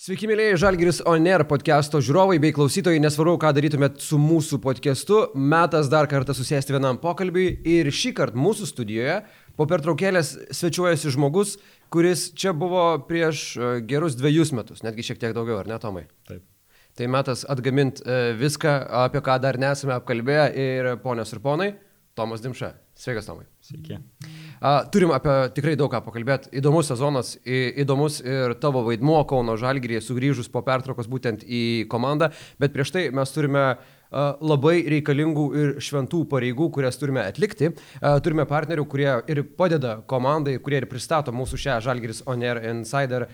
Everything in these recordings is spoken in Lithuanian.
Sveiki, mėlyje Žalgiris Oner podcast'o žiūrovai bei klausytojai, nesvarbu, ką darytumėt su mūsų podcast'u, metas dar kartą susėsti vienam pokalbiui ir šį kartą mūsų studijoje po pertraukėlės svečiuojasi žmogus, kuris čia buvo prieš e, gerus dviejus metus, netgi šiek tiek daugiau, ar ne, Tomai? Taip. Tai metas atgaminti e, viską, apie ką dar nesame apkalbėję ir ponios ir ponai, Tomas Dimša. Sveikas, Tomai. Sveiki. Turim apie tikrai daug ką pakalbėti. Įdomus sezonas, įdomus ir tavo vaidmuo Kauno Žalgirėje sugrįžus po pertraukos būtent į komandą, bet prieš tai mes turime uh, labai reikalingų ir šventų pareigų, kurias turime atlikti. Turime partnerių, kurie ir padeda komandai, kurie ir pristato mūsų šią Žalgiris On Air Insider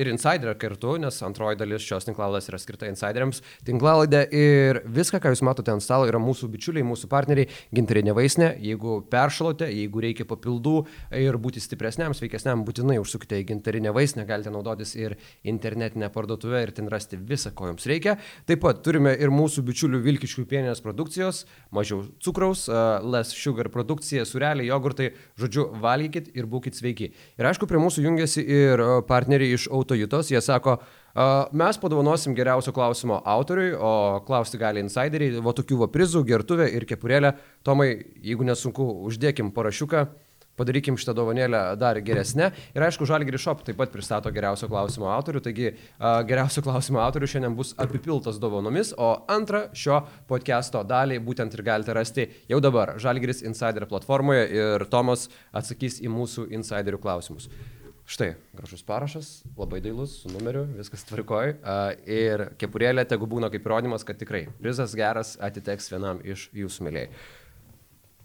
ir Insider kartu, nes antroji dalis šios tinklaladės yra skirta insideriams. Tinklaladė ir viską, ką jūs matote ant stalo, yra mūsų bičiuliai, mūsų partneriai, gintarinė vaisnė. Jeigu peršalote, jeigu reikia papildų ir būti stipresniam, sveikesniam, būtinai užsukite į gintarinę vaisnę, galite naudotis ir internetinę parduotuvę ir ten rasti visą, ko jums reikia. Taip pat turime ir mūsų bičiulių Vilnių Vilkiškių pieninės produkcijos, mažiau cukraus, less sugar produkcija, sureliai, jogurtai, žodžiu, valgykit ir būkite sveiki. Ir aišku, prie mūsų jungiasi ir partneriai iš Autojutos, jie sako, Mes padovanosim geriausio klausimo autoriui, o klausti gali insideriai, va tokių va prizų, gertuvė ir kepurėlė. Tomai, jeigu nesunku, uždėkim parašiuką padarykim šitą dovanėlę dar geresnę. Ir aišku, Žalgiri Shop taip pat pristato geriausio klausimo autorių, taigi uh, geriausio klausimo autorių šiandien bus apipiltas dovanomis, o antrą šio podcast'o dalį būtent ir galite rasti jau dabar Žalgiris Insider platformoje ir Tomas atsakys į mūsų insiderių klausimus. Štai, gražus parašas, labai dailus, su numeriu, viskas tvarkoj. Uh, ir kepurėlė tegu būna kaip įrodymas, kad tikrai prizas geras atiteks vienam iš jūsų mėlyjei.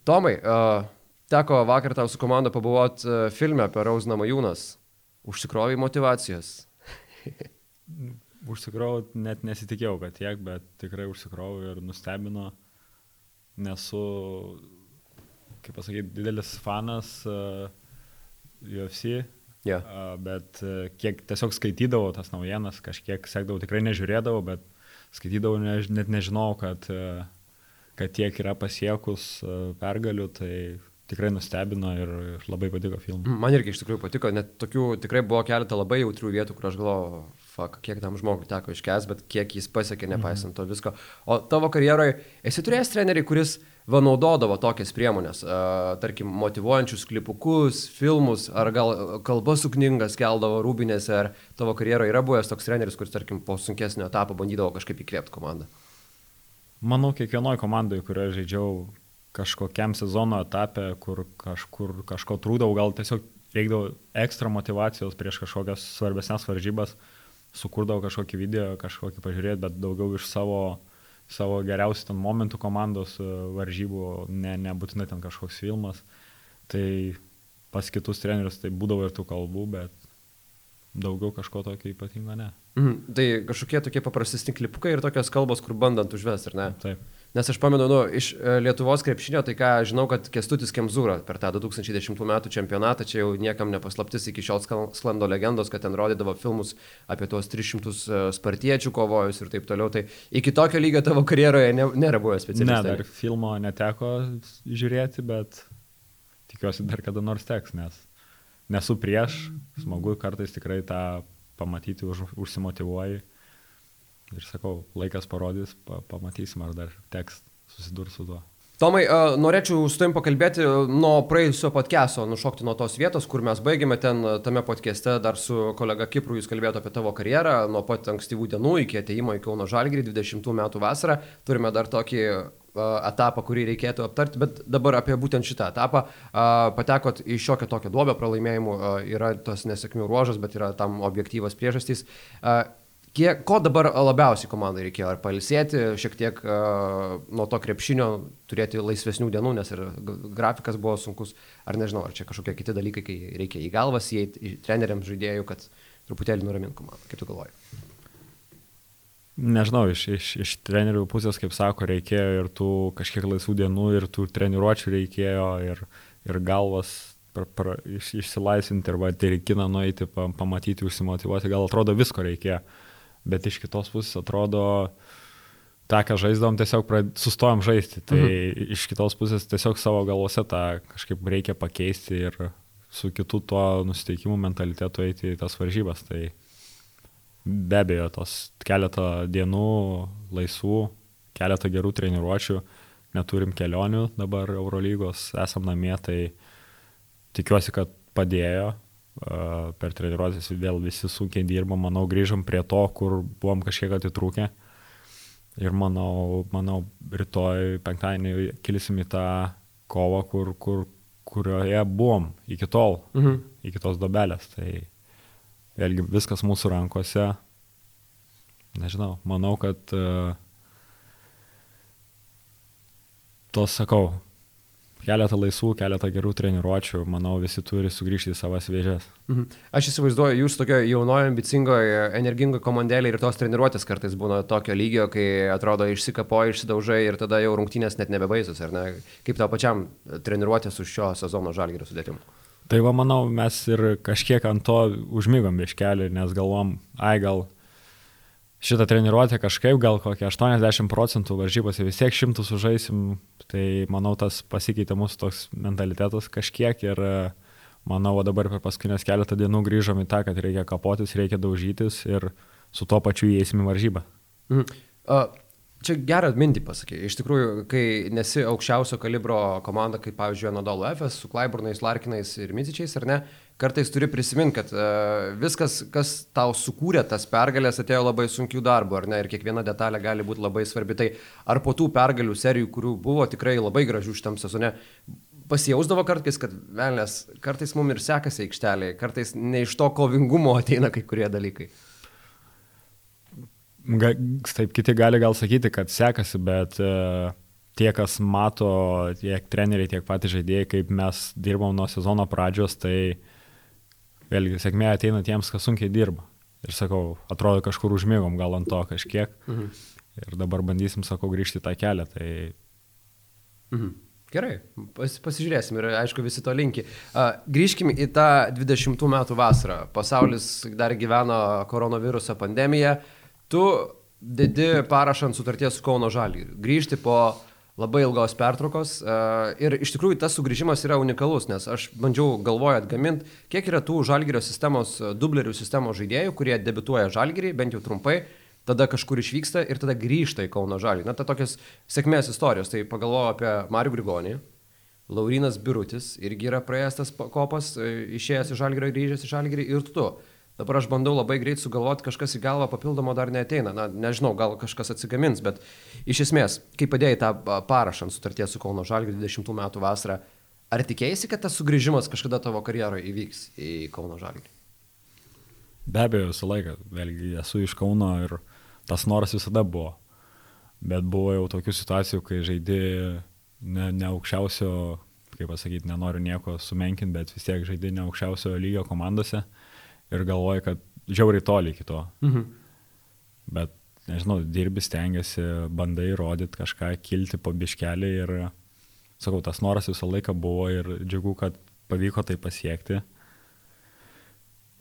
Tomai, uh, Teko vakar tau su komanda pabuvoti e, filme apie Rausnamą Jūnas. Užsikrovai motivacijos. Užsikrovau, net nesitikėjau, kad tiek, bet tikrai užsikrovau ir nustebino. Nesu, kaip pasakyti, didelis fanas uh, e, UFC, yeah. uh, bet uh, kiek tiesiog skaitydavau tas naujienas, kažkiek sekdavau, tikrai nežiūrėdavau, bet skaitydavau, ne, net nežinau, kad, uh, kad tiek yra pasiekus uh, pergalių, tai tikrai nustebino ir, labai patiko filmas. Man irgi iš tikrųjų patiko, net tokių tikrai buvo keletą labai jautrių vietų, kur aš galvoju, fuck, kiek tam žmogui teko iškes, bet kiek jis pasiekė, nepaisant to visko. O tavo karjeroje esi turėjęs trenerių, kuris va naudodavo tokias priemonės, uh, tarkim, motivuojančius klipukus, filmus, ar gal kalbas sukningas keldavo rūbinėse, ar tavo karjeroje yra buvęs toks treneris, kuris, tarkim, po sunkesnio etapo bandydavo kažkaip įkvėpti komandą? Manau, kiekvienoje komandoje, kurioje žaidžiau, kažkokiam sezono etape, kur kažkur kažko trūdavau, gal tiesiog reikdavo ekstra motivacijos prieš kažkokias svarbesnės varžybas, sukurdavau kažkokį video, kažkokį pažiūrėti, bet daugiau iš savo, savo geriausių ten momentų komandos e, varžybų, ne, nebūtinai ten kažkoks filmas. Tai pas kitus trenerius tai būdavo ir tų kalbų, bet daugiau kažko tokio ypatingo ne. Mhm. Tai kažkokie tokie paprastesni klipukai ir tokios kalbos, kur bandant užvesti, ar ne? Taip. Nes aš pamenu, nu, iš e, Lietuvos krepšinio, tai ką žinau, kad Kestutis Kemzūra per tą 2010 m. čempionatą, čia jau niekam nepaslaptis, iki šiol sklando legendos, kad ten rodydavo filmus apie tuos 300 e, spartiečių kovojus ir taip toliau. Tai iki tokio lygio tavo karjeroje ne, nėra buvę specialistas. Ne, dar filmo neteko žiūrėti, bet tikiuosi dar kada nors teks, nes nesu prieš, smagu kartais tikrai tą pamatyti, už, užsimotivuoji. Ir sakau, laikas parodys, pa, pamatysim, ar dar teks susidurti su tuo. Tomai, norėčiau su tavim pakalbėti nuo praėjusio podcast'o, nušokti nuo tos vietos, kur mes baigėme ten tame podcast'e, dar su kolega Kipru jūs kalbėjote apie tavo karjerą, nuo pat ankstyvų dienų iki ateimo į Kauno Žalgirį 20 metų vasarą. Turime dar tokį etapą, kurį reikėtų aptarti, bet dabar apie būtent šitą etapą. Patekot į šiokią tokią duobę pralaimėjimų, yra tos nesėkmių ruožas, bet yra tam objektyvas priežastys. Kiek, ko dabar labiausiai komandai reikėjo? Ar palisėti šiek tiek uh, nuo to krepšinio, turėti laisvesnių dienų, nes ir grafikas buvo sunkus, ar nežinau, ar čia kažkokie kiti dalykai, kai reikia į galvas įeiti treneriams žaidėjų, kad truputėlį nuramint komandą. Kaip tu galvoji? Nežinau, iš, iš, iš trenerių pusės, kaip sako, reikėjo ir tų kažkiek laisvų dienų, ir tų treniruočių reikėjo, ir, ir galvas pra, pra, iš, išsilaisvinti, arba į kiną nueiti, pa, pamatyti, užsimotivuoti, gal atrodo visko reikėjo. Uh, bet iš kitos pusės atrodo, tą, ką žaisdavom, tiesiog prad... sustojom žaisti. Tai mhm. iš kitos pusės tiesiog savo galvose tą kažkaip reikia pakeisti ir su kitu tuo nusiteikimu mentalitetu eiti į tas varžybas. Tai be abejo, tos keletą dienų laisvų, keletą gerų treniruočių, neturim kelionių dabar Eurolygos, esam namie, tai tikiuosi, kad padėjo. Per treniruotės vėl visi sunkiai dirba, manau, grįžom prie to, kur buvom kažkiek atitrūkę. Ir manau, manau rytoj penktadienį kilsim į tą kovą, kur, kur, kurioje buvom iki tol, mhm. iki tos dobelės. Tai vėlgi viskas mūsų rankose. Nežinau, manau, kad uh, tos sakau, keletą laisvų, keletą gerų treniruočių, manau, visi turi sugrįžti į savas vėžės. Mhm. Aš įsivaizduoju, jūs tokio jaunojo, ambicingoje, energingoje komandėlė ir tos treniruotės kartais būna tokio lygio, kai atrodo išsikapoji, išsidaužai ir tada jau rungtynės net nebebaisus, ar ne? Kaip tau pačiam treniruotės už šio sezono žalgerio sudėtimu? Tai va, manau, mes ir kažkiek ant to užmygom biškelį, nes galvom, ai gal šitą treniruotę kažkaip, gal kokie 80 procentų varžybose vis tiek šimtus sužaisim, tai manau tas pasikeitė mūsų toks mentalitetas kažkiek ir manau, o dabar per paskutinės keletą dienų grįžom į tą, kad reikia kapotis, reikia daužytis ir su tuo pačiu įeisim į varžybą. Mhm. Uh, čia gerą mintį pasakė. Iš tikrųjų, kai nesi aukščiausio kalibro komanda, kaip pavyzdžiui, Anadolu FS, su Klaiburnais, Larkinais ir Mizičiais, ar ne, kartais turi prisiminti, kad uh, viskas, kas tau sukūrė tas pergalės, atėjo labai sunkių darbų, ar ne, ir kiekviena detalė gali būti labai svarbi. Tai ar po tų pergalių serijų, kurių buvo tikrai labai gražių šitam sezone, pasijausdavo kartais, kad velnės, kartais mums ir sekasi aikštelėje, kartais ne iš to kovingumo ateina kai kurie dalykai. Ga, taip, kiti gali gal sakyti, kad sekasi, bet uh, tie, kas mato, tiek treneriai, tiek patys žaidėjai, kaip mes dirbom nuo sezono pradžios, tai uh, vėlgi sėkmė ateina tiems, kas sunkiai dirba. Ir sakau, atrodo kažkur užmėgom gal ant to kažkiek. Mhm. Ir dabar bandysim, sakau, grįžti tą kelią. Tai... Mhm. Gerai, pas, pasižiūrėsim ir aišku visi to linki. Uh, grįžkim į tą 20 metų vasarą. Pasaulis dar gyveno koronaviruso pandemiją. Tu dedi parašant sutarties su Kauno Žalį. Grįžti po labai ilgos pertraukos uh, ir iš tikrųjų tas sugrįžimas yra unikalus, nes aš bandžiau galvoju atgaminti, kiek yra tų žalgerio sistemos, e, dublerių sistemos žaidėjų, kurie debituoja žalgerį, bent jau trumpai, tada kažkur išvyksta ir tada grįžta į Kauno žalį. Na, tai tokios sėkmės istorijos. Tai pagalvoju apie Marių Grigonį, Laurinas Birutis irgi yra praėjęs tas kopas, e, išėjęs iš žalgerio, grįžęs iš žalgerį ir tu. Dabar aš bandau labai greit sugalvoti, kažkas į galvą papildomo dar neteina. Na, nežinau, gal kažkas atsigamins, bet iš esmės, kai padėjai tą parašą ant sutarties su Kauno Žalgiu 20 metų vasarą, ar tikėjai, kad tas sugrįžimas kažkada tavo karjeroje įvyks į Kauno Žalgį? Be abejo, visą laiką. Vėlgi, esu iš Kauno ir tas noras visada buvo. Bet buvo jau tokių situacijų, kai žaidži ne, ne aukščiausio, kaip pasakyti, nenoriu nieko sumenkinti, bet vis tiek žaidži ne aukščiausio lygio komandose ir galvoji, kad žiauriai toli iki to. Mhm. Bet, nežinau, dirbi, stengiasi, bandai rodyti kažką, kilti po biškelį ir, sakau, tas noras visą laiką buvo ir džiugu, kad pavyko tai pasiekti.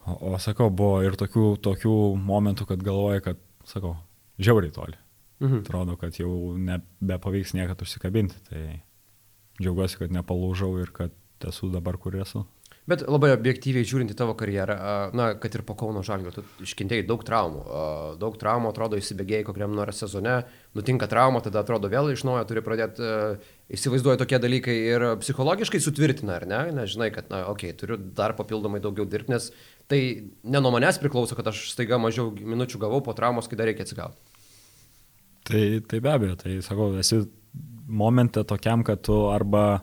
O, o sakau, buvo ir tokių, tokių momentų, kad galvoji, kad, sakau, žiauriai toli. Mhm. Atrodo, kad jau nebepavyks niekada užsikabinti. Tai džiaugiuosi, kad nepalūžau ir kad esu dabar, kur esu. Bet labai objektyviai žiūrint į tavo karjerą, na, kad ir po Kauno Žalgio, tu iškentėjai daug traumų. Daug traumų, atrodo, įsibėgėjai kokiam nors sezone, nutinka trauma, tada atrodo vėl iš naujo turi pradėti, įsivaizduoju tokie dalykai ir psichologiškai sutvirtina, ar ne? Nes žinai, kad, na, okei, okay, turiu dar papildomai daugiau dirbti, nes tai ne nuo manęs priklauso, kad aš staiga mažiau minučių gavau po traumos, kai dar reikia atsigauti. Tai, tai be abejo, tai sakau, esi momente tokiam, kad tu arba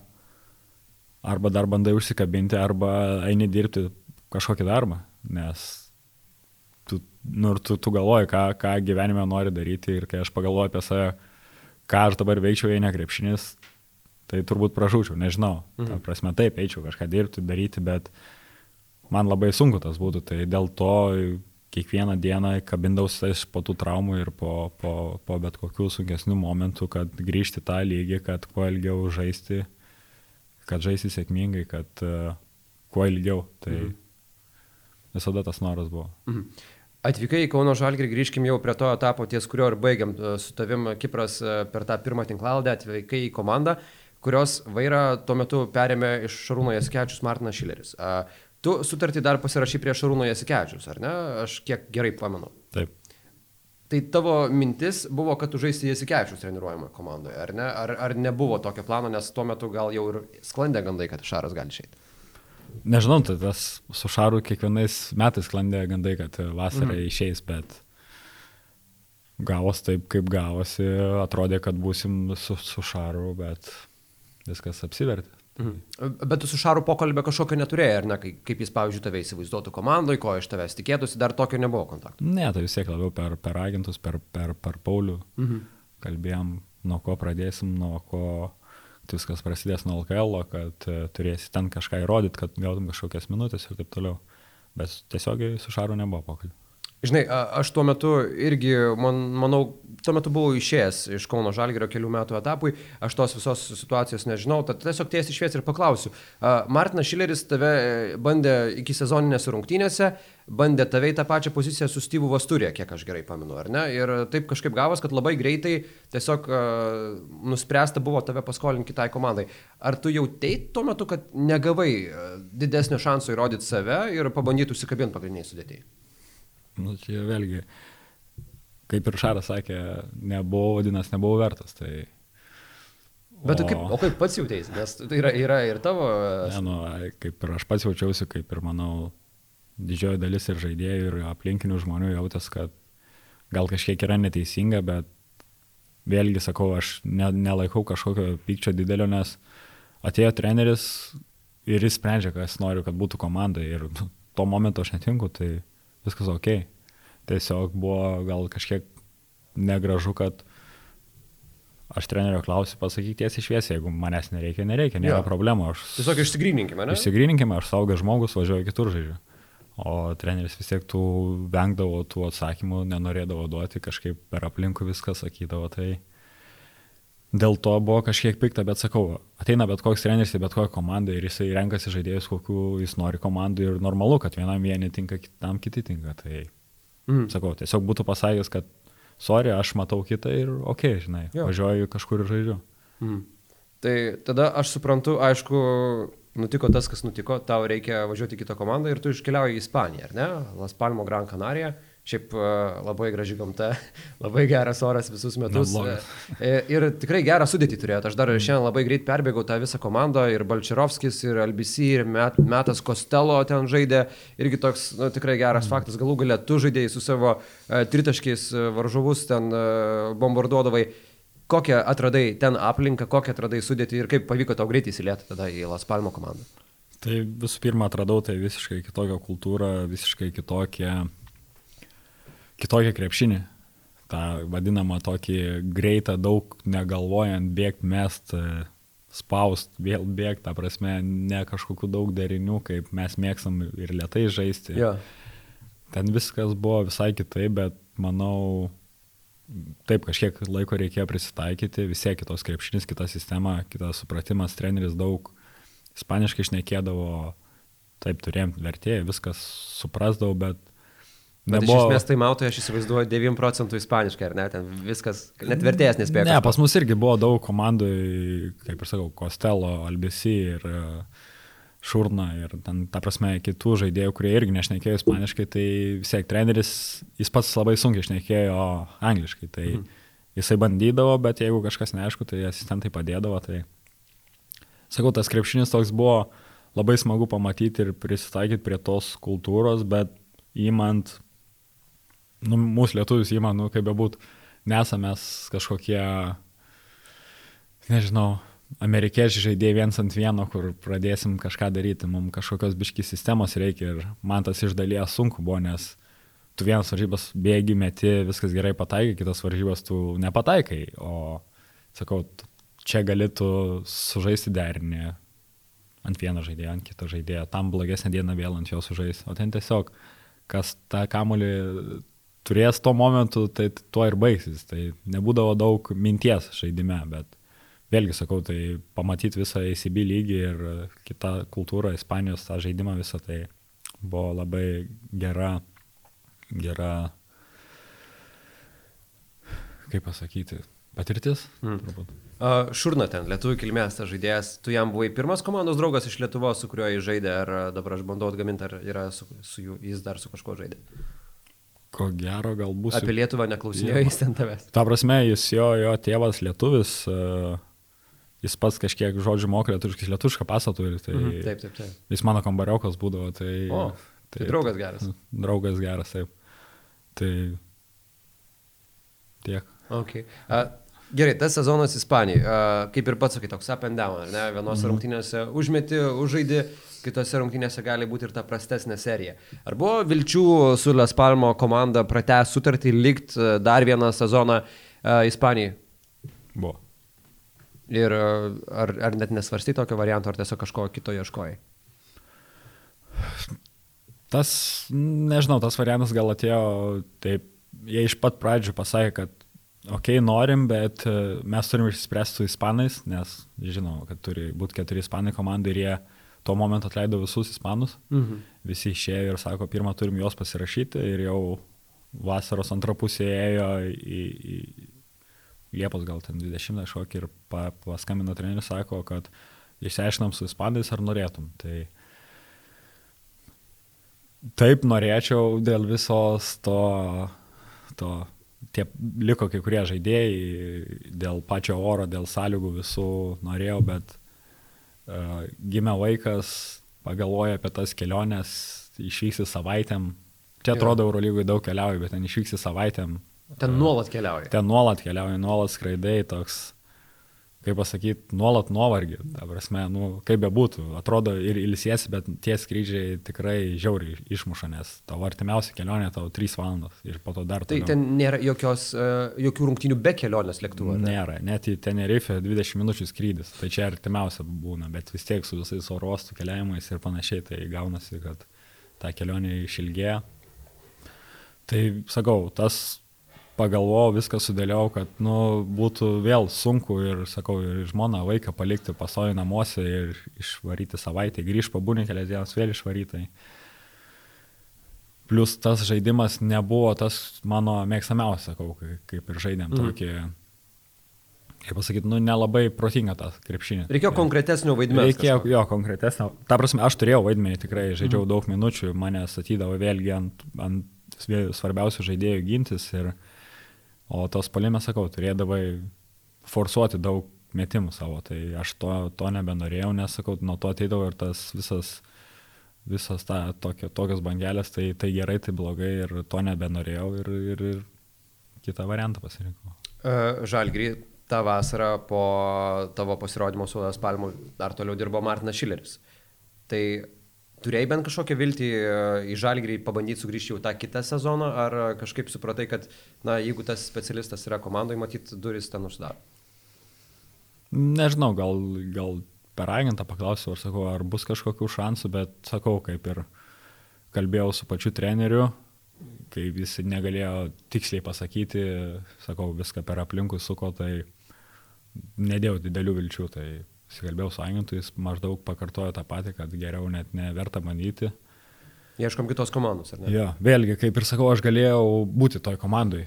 arba dar bandai užsikabinti, arba eini dirbti kažkokį darbą, nes tu, nu, tu, tu galvoji, ką, ką gyvenime nori daryti ir kai aš pagalvoju apie save, ką aš dabar veikčiau, jei nekrepšinis, tai turbūt pražūčiau, nežinau. Mhm. Ta prasme, taip, eičiau kažką dirbti, daryti, bet man labai sunku tas būtų, tai dėl to kiekvieną dieną kabindausi po tų traumų ir po, po, po bet kokių sunkesnių momentų, kad grįžti tą lygį, kad kuo ilgiau žaisti kad žaisi sėkmingai, kad uh, kuo ilgiau. Tai mhm. visada tas noras buvo. Mhm. Atvykai į Kauno Žalgirį, grįžkim jau prie to etapo, ties kurio ir baigiam e, su tavim Kipras e, per tą pirmą tinklaladę, atvykai į komandą, kurios vairą tuo metu perėmė iš Šarūno Jasikevičius Martinas Šileris. Tu sutartį dar pasirašy prie Šarūno Jasikevičius, ar ne? Aš kiek gerai pamenu. Tai tavo mintis buvo, kad tu žaisti Jasikevičius treniruojama komandoje, ar ne? Ar, ar nebuvo tokio plano, nes tuo metu gal jau ir sklandė gandai, kad Šaras gali išeiti? Nežinau, tai tas su Šaru kiekvienais metais sklandė gandai, kad vasarą mhm. išeis, bet gavos taip, kaip gavosi, atrodė, kad būsim su, su Šaru, bet viskas apsivertė. Mhm. Bet tu su Šaru pokalbę kažkokio neturėjai, ar ne, kaip jis, pavyzdžiui, tave įsivaizduotų komandoje, ko iš tavęs tikėtųsi, dar tokio nebuvo kontakto. Ne, tai vis tiek labiau per, per agentus, per, per, per Paulių mhm. kalbėjom, nuo ko pradėsim, nuo ko viskas prasidės nuo LKL, kad uh, turėsi ten kažką įrodyti, kad gautum kažkokias minutės ir taip toliau. Bet tiesiogiai su Šaru nebuvo pokalbio. Žinai, aš tuo metu irgi, man, manau, tuo metu buvau išėjęs iš Kauno Žalgerio kelių metų etapui, aš tos visos situacijos nežinau, tad tiesiog tiesiai šviesiai ir paklausiu. Martinas Šileris tave e, bandė iki sezoninėse rungtynėse, bandė tave į tą pačią poziciją su Steve'u Vasturė, kiek aš gerai pamenu, ar ne? Ir taip kažkaip gavos, kad labai greitai tiesiog nuspręsta buvo tave paskolinti kitai komandai. Ar tu jau teit tuo metu, kad negavai didesnio šanso įrodyti save ir pabandyti užsikabinti pagrindiniai sudėtėjai? Nu, čia vėlgi, kaip ir Šaras sakė, nebuvo, vadinasi, nebuvo vertas. Tai... Bet o... kaip, o kaip pats jautėsi, nes tai yra, yra ir tavo... Ne, nu, kaip ir aš pats jaučiausi, kaip ir manau, didžioji dalis ir žaidėjų, ir aplinkinių žmonių jautės, kad gal kažkiek yra neteisinga, bet vėlgi sakau, aš ne, nelaikau kažkokio pykčio didelio, nes atėjo treneris ir jis sprendžia, kas noriu, kad būtų komanda ir tuo momentu aš netinku, tai viskas ok. Tiesiog buvo gal kažkiek negražu, kad aš trenerio klausiu, pasakyk tiesiai šviesiai, jeigu manęs nereikia, nereikia, nėra jo. problemų. Aš... Tiesiog išsigryninkime, ne? Išsigryninkime, aš saugas žmogus, važiuoju kitur žaidžiu. O treneris vis tiek tų vengdavo tų atsakymų, nenorėdavo duoti, kažkaip per aplinkų viską sakydavo. Tai dėl to buvo kažkiek pikta, bet sakau, ateina bet koks treneris į bet kokią komandą ir jisai renkasi žaidėjus, kokiu jis nori komandų ir normalu, kad vienam vieni tinka, kitam kiti tinka. Tai mm. sakau, tiesiog būtų pasakęs, kad sorry, aš matau kitą ir ok, žinai, jo. važiuoju kažkur ir žaidžiu. Mm. Tai tada aš suprantu, aišku, nutiko tas, kas nutiko, tau reikia važiuoti į kitą komandą ir tu iškeliauji į Ispaniją, ar ne? Las Palmo Gran Canaria. Šiaip e, labai graži gamta, labai geras oras visus metus. E, ir tikrai gerą sudėtį turėjote. Aš dar šiandien labai greit perbėgau tą visą komandą. Ir Balčiarovskis, ir LBC, ir Met, Metas Kostelo ten žaidė. Irgi toks nu, tikrai geras mm. faktas. Galų galę tu žaidėjai su savo tritaškiais varžovus ten bombarduodavai. Kokią atradai ten aplinką, kokią atradai sudėtį ir kaip pavyko tau greitai įsilieti tada į Las Palmo komandą? Tai visų pirma atradau tai visiškai kitokią kultūrą, visiškai kitokią kitokią krepšinį. Ta vadinama tokį greitą, daug negalvojant, bėgti, mest, e, spaust, vėl bėgti, ta prasme, ne kažkokių daug derinių, kaip mes mėgstam ir lietai žaisti. Ja. Ten viskas buvo visai kitaip, bet manau, taip kažkiek laiko reikėjo prisitaikyti, vis tiek kitos krepšinis, kita sistema, kitas supratimas, treneris daug ispaniškai išnekėdavo, taip turėjom vertėjai, viskas suprasdavau, bet Bet Nebuvo... iš esmės tai mautai aš įsivaizduoju 9 procentų ispaniškai, ar ne, ten viskas, net vertėjas nespėjo. Ne, pas mus irgi buvo daug komandų, kaip ir sakau, Kostelo, Albisi ir e, Šurna ir ten, ta prasme, kitų žaidėjų, kurie irgi nešnekėjo ispaniškai, tai vis tiek treneris, jis pats labai sunkiai išnekėjo angliškai, tai mhm. jisai bandydavo, bet jeigu kažkas neaišku, tai asistentai padėdavo, tai sakau, tas krepšinis toks buvo labai smagu pamatyti ir prisitaikyti prie tos kultūros, bet įmant nu, mūsų lietuvius įma, nu, kaip bebūt, nesame kažkokie, nežinau, amerikiečiai žaidėjai viens ant vieno, kur pradėsim kažką daryti, mums kažkokios biškis sistemos reikia ir man tas iš dalies sunku buvo, nes tu vienas varžybas bėgi, meti, viskas gerai pataikai, kitas varžybas tu nepataikai, o sakau, čia galėtų sužaisti derinį ant vieno žaidėjo, ant kito žaidėjo, tam blogesnė diena vėl ant jo sužaisti, o ten tiesiog kas tą kamolį turės tuo momentu, tai tuo ir baigsis. Tai nebūdavo daug minties žaidime, bet vėlgi sakau, tai pamatyti visą ACB lygį ir kitą kultūrą, Ispanijos tą žaidimą visą, tai buvo labai gera, gera, kaip pasakyti, patirtis. Mm. Uh, Šurna ten, lietuvių kilmės tas žaidėjas, tu jam buvai pirmas komandos draugas iš Lietuvos, su kuriuo jis žaidė, ar dabar aš bandau atgaminti, ar yra su, su jų, jis dar su kažkuo žaidė? Ko gero, gal bus. Apie Lietuvą neklausinėjo jis ten tavęs. Ta prasme, jis jo, jo tėvas lietuvis, uh, jis pats kažkiek žodžių mokė lietuviškai, lietuvišką pasą turi. Tai Mhm, Taip, taip, taip. Jis mano kambariokas būdavo, tai... O, tai draugas geras. Draugas geras, taip. Tai tiek. Okay. A, gerai, tas sezonas Ispanijai, a, kaip ir pats sakai, toks up and down, ne? Vienose Mhm. rungtynėse užmeti, užžaidi, kitose rungtynėse gali būti ir ta prastesnė serija. Ar buvo vilčių su Las Palmo komanda pratęs sutartį likt a, dar vieną sezoną a, Ispanijai? Buvo. Ir a, ar, ar net nesvarstai tokio varianto, ar tiesiog kažko kito ieškojai? Tas, nežinau, tas variantas gal atėjo, taip, jie iš pat pradžių pasakė, kad okay, norim, bet e, mes turim išspręsti su ispanais, nes žinom, kad turi būti keturi ispanai komandai ir jie tuo momentu atleido visus ispanus. Mhm. Visi išėjo ir sako, pirmą turim juos pasirašyti ir jau vasaros antra pusė ėjo į, į Liepos gal ten 20 kažkokį ir pa, paskambino treneris, sako, kad išsiaiškinam su ispanais ar norėtum. Tai taip norėčiau dėl visos to, to tie liko kai kurie žaidėjai, dėl pačio oro, dėl sąlygų visų norėjau, bet gimė vaikas, pagalvoja apie tas keliones, išvyksi savaitėm. Čia atrodo, Eurolygui daug keliauja, bet ten išvyksi savaitėm. Ten nuolat keliauja. Ten nuolat keliauja, nuolat skraidai, toks, kaip pasakyti, nuolat nuovargį. Prasme, nu, kaip bebūtų, atrodo ir ilsiesi, bet tie skrydžiai tikrai žiauriai išmuša, nes tavo artimiausia kelionė tau 3 valandos ir po to dar Tai toliau. ten nėra jokios, uh, jokių rungtynių be kelionės lėktuvo. ne? Nėra, net į Tenerife 20 minučių skrydis, tai čia artimiausia būna, bet vis tiek su visais oro uostų keliavimais ir panašiai, tai gaunasi, kad ta kelionė išilgėja. Tai sakau, tas pagalvojau, viską sudėliau, kad nu, būtų vėl sunku ir, sakau, ir žmoną, vaiką palikti pasoju namuose ir išvaryti savaitę, grįžti pabūnį kelias dienas, vėl išvaryti. Plus tas žaidimas nebuvo tas mano mėgstamiausias, sakau, kai- kaip ir žaidėm Mhm. mm. tokį, kaip pasakyti, nu, nelabai protinga tas krepšinė. Reikėjo konkretesnio vaidmens. Reikėjo kažkokio. jo konkretesnio. Ta prasme, aš turėjau vaidmenį, tikrai žaidžiau mm. daug minučių, mane statydavo vėlgi ant, ant svarbiausių žaidėjų gintis. Ir, o tos palimės, sakau, turėdavai forsuoti daug metimų savo. Tai aš to, to nebenorėjau, nes, sakau, nuo to ateidavo ir tas visas, visas ta, tokio, tokios bangelės, tai, tai gerai, tai blogai ir to nebenorėjau ir, ir, ir kitą variantą pasirinkau. E, Žalgrį tą vasarą po tavo pasirodymo su Las Palmu dar toliau dirbo Martinas Šileris. Tai turėjai bent kažkokią viltį e, į Žalgrį pabandyti sugrįžti jau tą kitą sezoną, ar kažkaip supratai, kad, na, jeigu tas specialistas yra komandoje, matyt, duris ten uždaro. Nežinau, gal, gal per agentą paklausiau, ar sakau, ar bus kažkokių šansų, bet sakau, kaip ir kalbėjau su pačiu treneriu, kai jis negalėjo tiksliai pasakyti, sakau, viską per aplinkui suko, tai nedėjau didelių vilčių, tai Sikalbėjau su agentu, jis maždaug pakartojo tą patį, kad geriau net neverta manyti. Ieškom kitos komandos, ar ne? Jo, vėlgi, kaip ir sakau, aš galėjau būti toj komandai,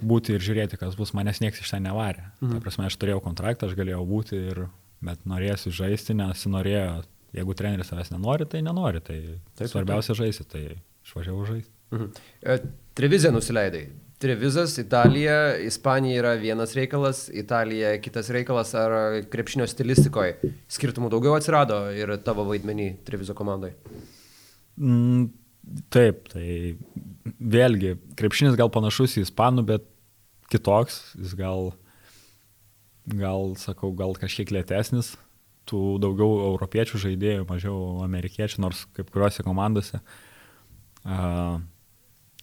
būti ir žiūrėti, kas bus, manęs niekas iš ten nevarė. Mhm. Ta prasme, aš turėjau kontraktą, aš galėjau būti, ir, bet norėsiu žaisti, nes norėjo, jeigu treneris savęs nenori, tai nenori, tai Taip, taip, svarbiausia žaisti, tai išvažiavau žaisti. Mhm. E, Trevizę nusileidai. Trevizas, Italija, Ispanija yra vienas reikalas, Italija kitas reikalas, ar krepšinio stilistikoje skirtumų daugiau atsirado ir tavo vaidmenį Trevizo komandai? Mm, taip, tai vėlgi, krepšinis gal panašus į ispanų, bet kitoks, jis gal, gal, sakau, gal kažkiek lėtesnis, tų daugiau europiečių žaidėjų, mažiau amerikiečių, nors kaip kuriuose komandose. Uh,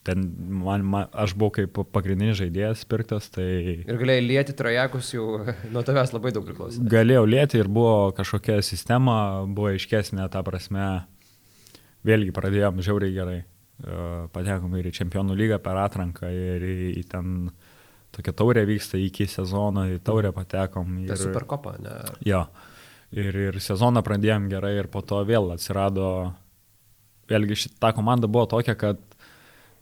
ten man, man, aš buvau kaip pagrindinis žaidėjas pirktas, tai... Ir galėjai lieti trajekus jau nuo tavęs labai daug priklauso. Galėjau lieti ir buvo kažkokia sistema, buvo aiškesnė, ta prasme, vėlgi pradėjom žiauriai gerai. Patekom ir į čempionų lygą per atranką ir į, į ten tokia taurė vyksta iki sezono, į taurę patekom. Tai Ir, superkopa, ne? jo. Ir, ir sezoną pradėjom gerai ir po to vėl atsirado, vėlgi šitą komandą buvo tokia, kad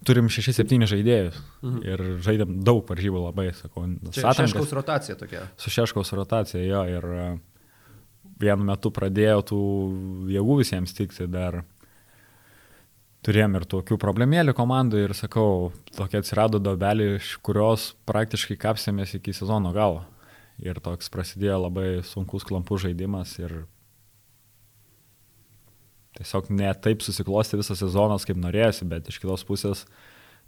turim 6-7 žaidėjus mhm. ir žaidėm daug varžybų labai, sakau. Čia šeškaus rotacija tokia. Su šeškaus rotacija, jo, ir e, vienu metu pradėjo tų jėgų visiems tikti dar. turėjom ir tokių problemėlių komandų ir sakau, tokia atsirado dobelė, iš kurios praktiškai kapsėmės iki sezono galo. Ir toks prasidėjo labai sunkus klampų žaidimas ir tiesiog ne taip susiklosti visas sezonas, kaip norėjosi, bet iš kitos pusės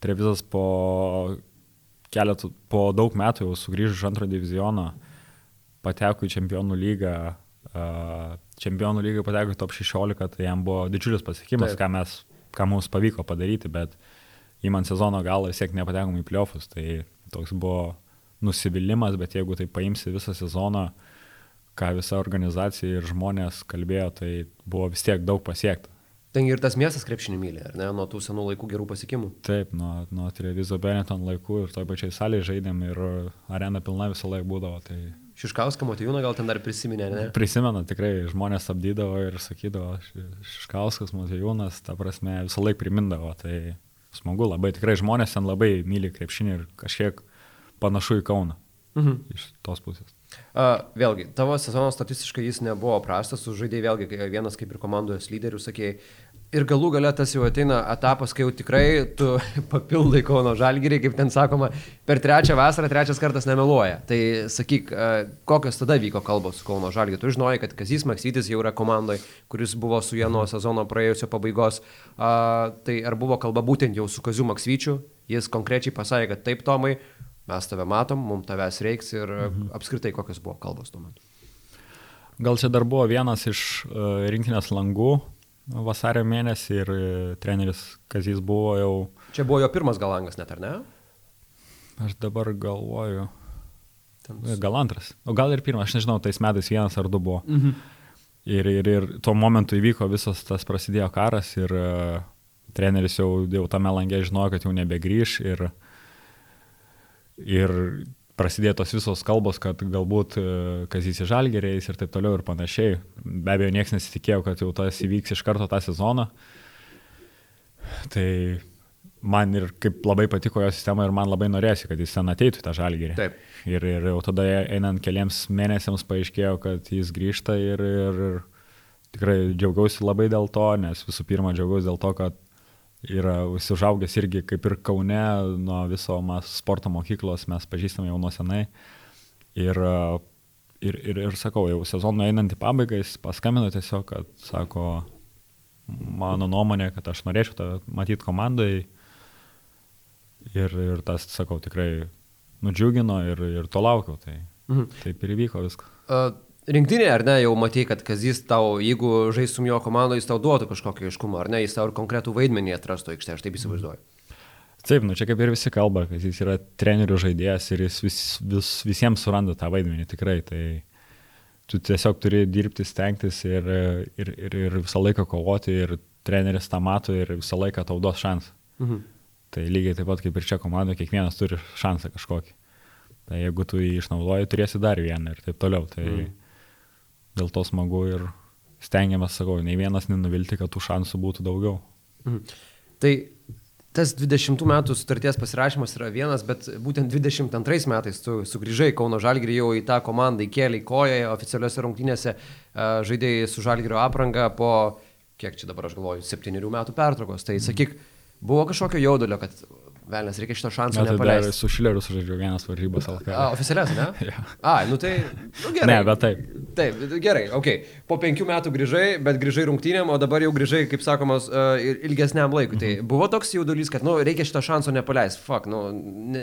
Trevizas po keletų, po daug metų jau sugrįžo iš antro diviziono, pateko į čempionų lygą, čempionų lygą pateko į top 16, tai jam buvo didžiulis pasiekimas, Taip. ką, mes, ką mums pavyko padaryti, bet įman sezono galą vis tiek nepatekom į pliofus, tai toks buvo nusivylimas, bet jeigu tai paimsi visą sezoną, ką visa organizacija ir žmonės kalbėjo, tai buvo vis tiek daug pasiekta. Ten ir tas miestas krepšinį myli, ar ne, nuo tų senų laikų gerų pasiekimų? Taip, nuo, nuo Trevizo Benetton laikų ir toj pačiai salėje žaidėm ir arena pilna visą laiką būdavo. Tai... Šiškauską Motijūną gal ten dar prisiminė, ne? Prisimena, tikrai žmonės apdydavo ir sakydavo, Šiškauskas Motijūnas, ta prasme, visą laiką primindavo. Tai smagu labai, tikrai žmonės ten labai myli krepšinį ir kažkiek panašu į Kauną mhm. iš tos pusės. Uh, vėlgi, tavo sezono statistiškai jis nebuvo prastas, tu žaidėjai vėlgi vienas kaip ir komandos lyderių, sakėjai. Ir galų gale tas jau ateina etapas, kai jau tikrai tu papildai Kauno Žalgirį, kaip ten sakoma, per trečią vasarą trečias kartas nemeluoja. Tai sakyk, uh, kokios tada vyko kalbos su Kauno Žalgiriu? Tu žinojai, kad Kazys Maksytis jau yra komandoje, kuris buvo su juo nuo sezono praėjusio pabaigos. Uh, tai ar buvo kalba būtent jau su Kaziu Maksyčiu? Jis konkrečiai pasakė, kad taip, Tomai, mes tave matom, mums tavęs reiks ir mhm. apskritai kokios buvo kalbos tuo metu. Gal čia dar buvo vienas iš uh, rinkinės langų vasario mėnesį ir uh, treneris Kazys buvo jau. Čia buvo jo pirmas gal langas net, ar ne? Aš dabar galvoju. Ten... Gal antras. O gal ir pirmas, aš nežinau, tais metais vienas ar du buvo. Mhm. Ir, ir, ir tuo momentu įvyko visas tas prasidėjo karas ir treneris jau, jau tame langė žinojo, kad jau nebegrįž ir uh, ir prasidėjo tos visos kalbos, kad galbūt e, Kazys į žalgeriais ir taip toliau ir panašiai. Be abejo, niekas nesitikėjo, kad jau tas įvyks iš karto tą sezoną. Tai man ir kaip labai patiko jo sistema ir man labai norėsi, kad jis ten ateitų tą žalgerį. Taip. Ir, ir jau tada einant keliams mėnesiams paaiškėjo, kad jis grįžta ir, ir, ir tikrai džiaugiausi labai dėl to, nes visų pirma džiaugiausi dėl to, kad yra užsižaugęs irgi kaip ir Kaune nuo viso sporto mokyklos, mes pažįstame jau nuo senai. Ir, ir, ir, ir sakau, jau sezonui einant į pabaigą, jis paskambino tiesiog, kad sako, mano nuomonė, kad aš norėčiau tą matyti komandai. Ir, ir tas, sakau, tikrai nudžiugino ir, ir to laukiau. Tai mhm. taip ir įvyko viskas. Uh, rinktinė, ar ne, jau matai, kad Kazis tau, jeigu žaistum jo komandoje, jis tau duotų kažkokį aiškumą, ar ne, jis tau ir konkretų vaidmenį atrastų aikštėje, aš taip įsivaizduoju. Taip, nu čia kaip ir visi kalba, kad jis yra trenerių žaidėjas ir jis vis, vis, visiems suranda tą vaidmenį tikrai. Tai tu tiesiog turi dirbti, stengtis ir, ir, ir, ir visą laiką kovoti ir treneris tą mato ir visą laiką tau duos šansą. Mhm. Tai lygiai taip pat kaip ir čia komandoje, kiekvienas turi šansą kažkokį. Tai jeigu tu jį išnaudoji, turėsi dar vieną ir taip toliau. Tai, mhm dėl to smagu ir stengiamės, sakau, nei vienas nenuvilti, kad tų šansų būtų daugiau. Mhm. Tai tas 20 metų sutarties pasirašymas yra vienas, bet būtent 22 metais tu sugrįžai Kauno Žalgirį jau į tą komandą, įkėlė į koją, oficialiuose rungtynėse žaidėjai su Žalgirio apranga po, kiek čia dabar aš galvoju, 7 metų pertraukos. Tai sakyk, buvo kažkokio jaudulio, kad Velnes, reikia šito šanso tai nepaleisti. Su Šileriu sužaidžiau vienas varžybas LK. A, oficialias, ne? ja. A, nu tai, nu gerai. Ne, bet taip. Taip, gerai, ok. Po penkių metų grįžai, bet grįžai rungtynėm, o dabar jau grįžai, kaip sakomas, uh, ilgesniam laikui. Tai mhm. Tai buvo toks jaudulys, kad, nu, reikia šito šanso nepaleisti. Fuck, nu,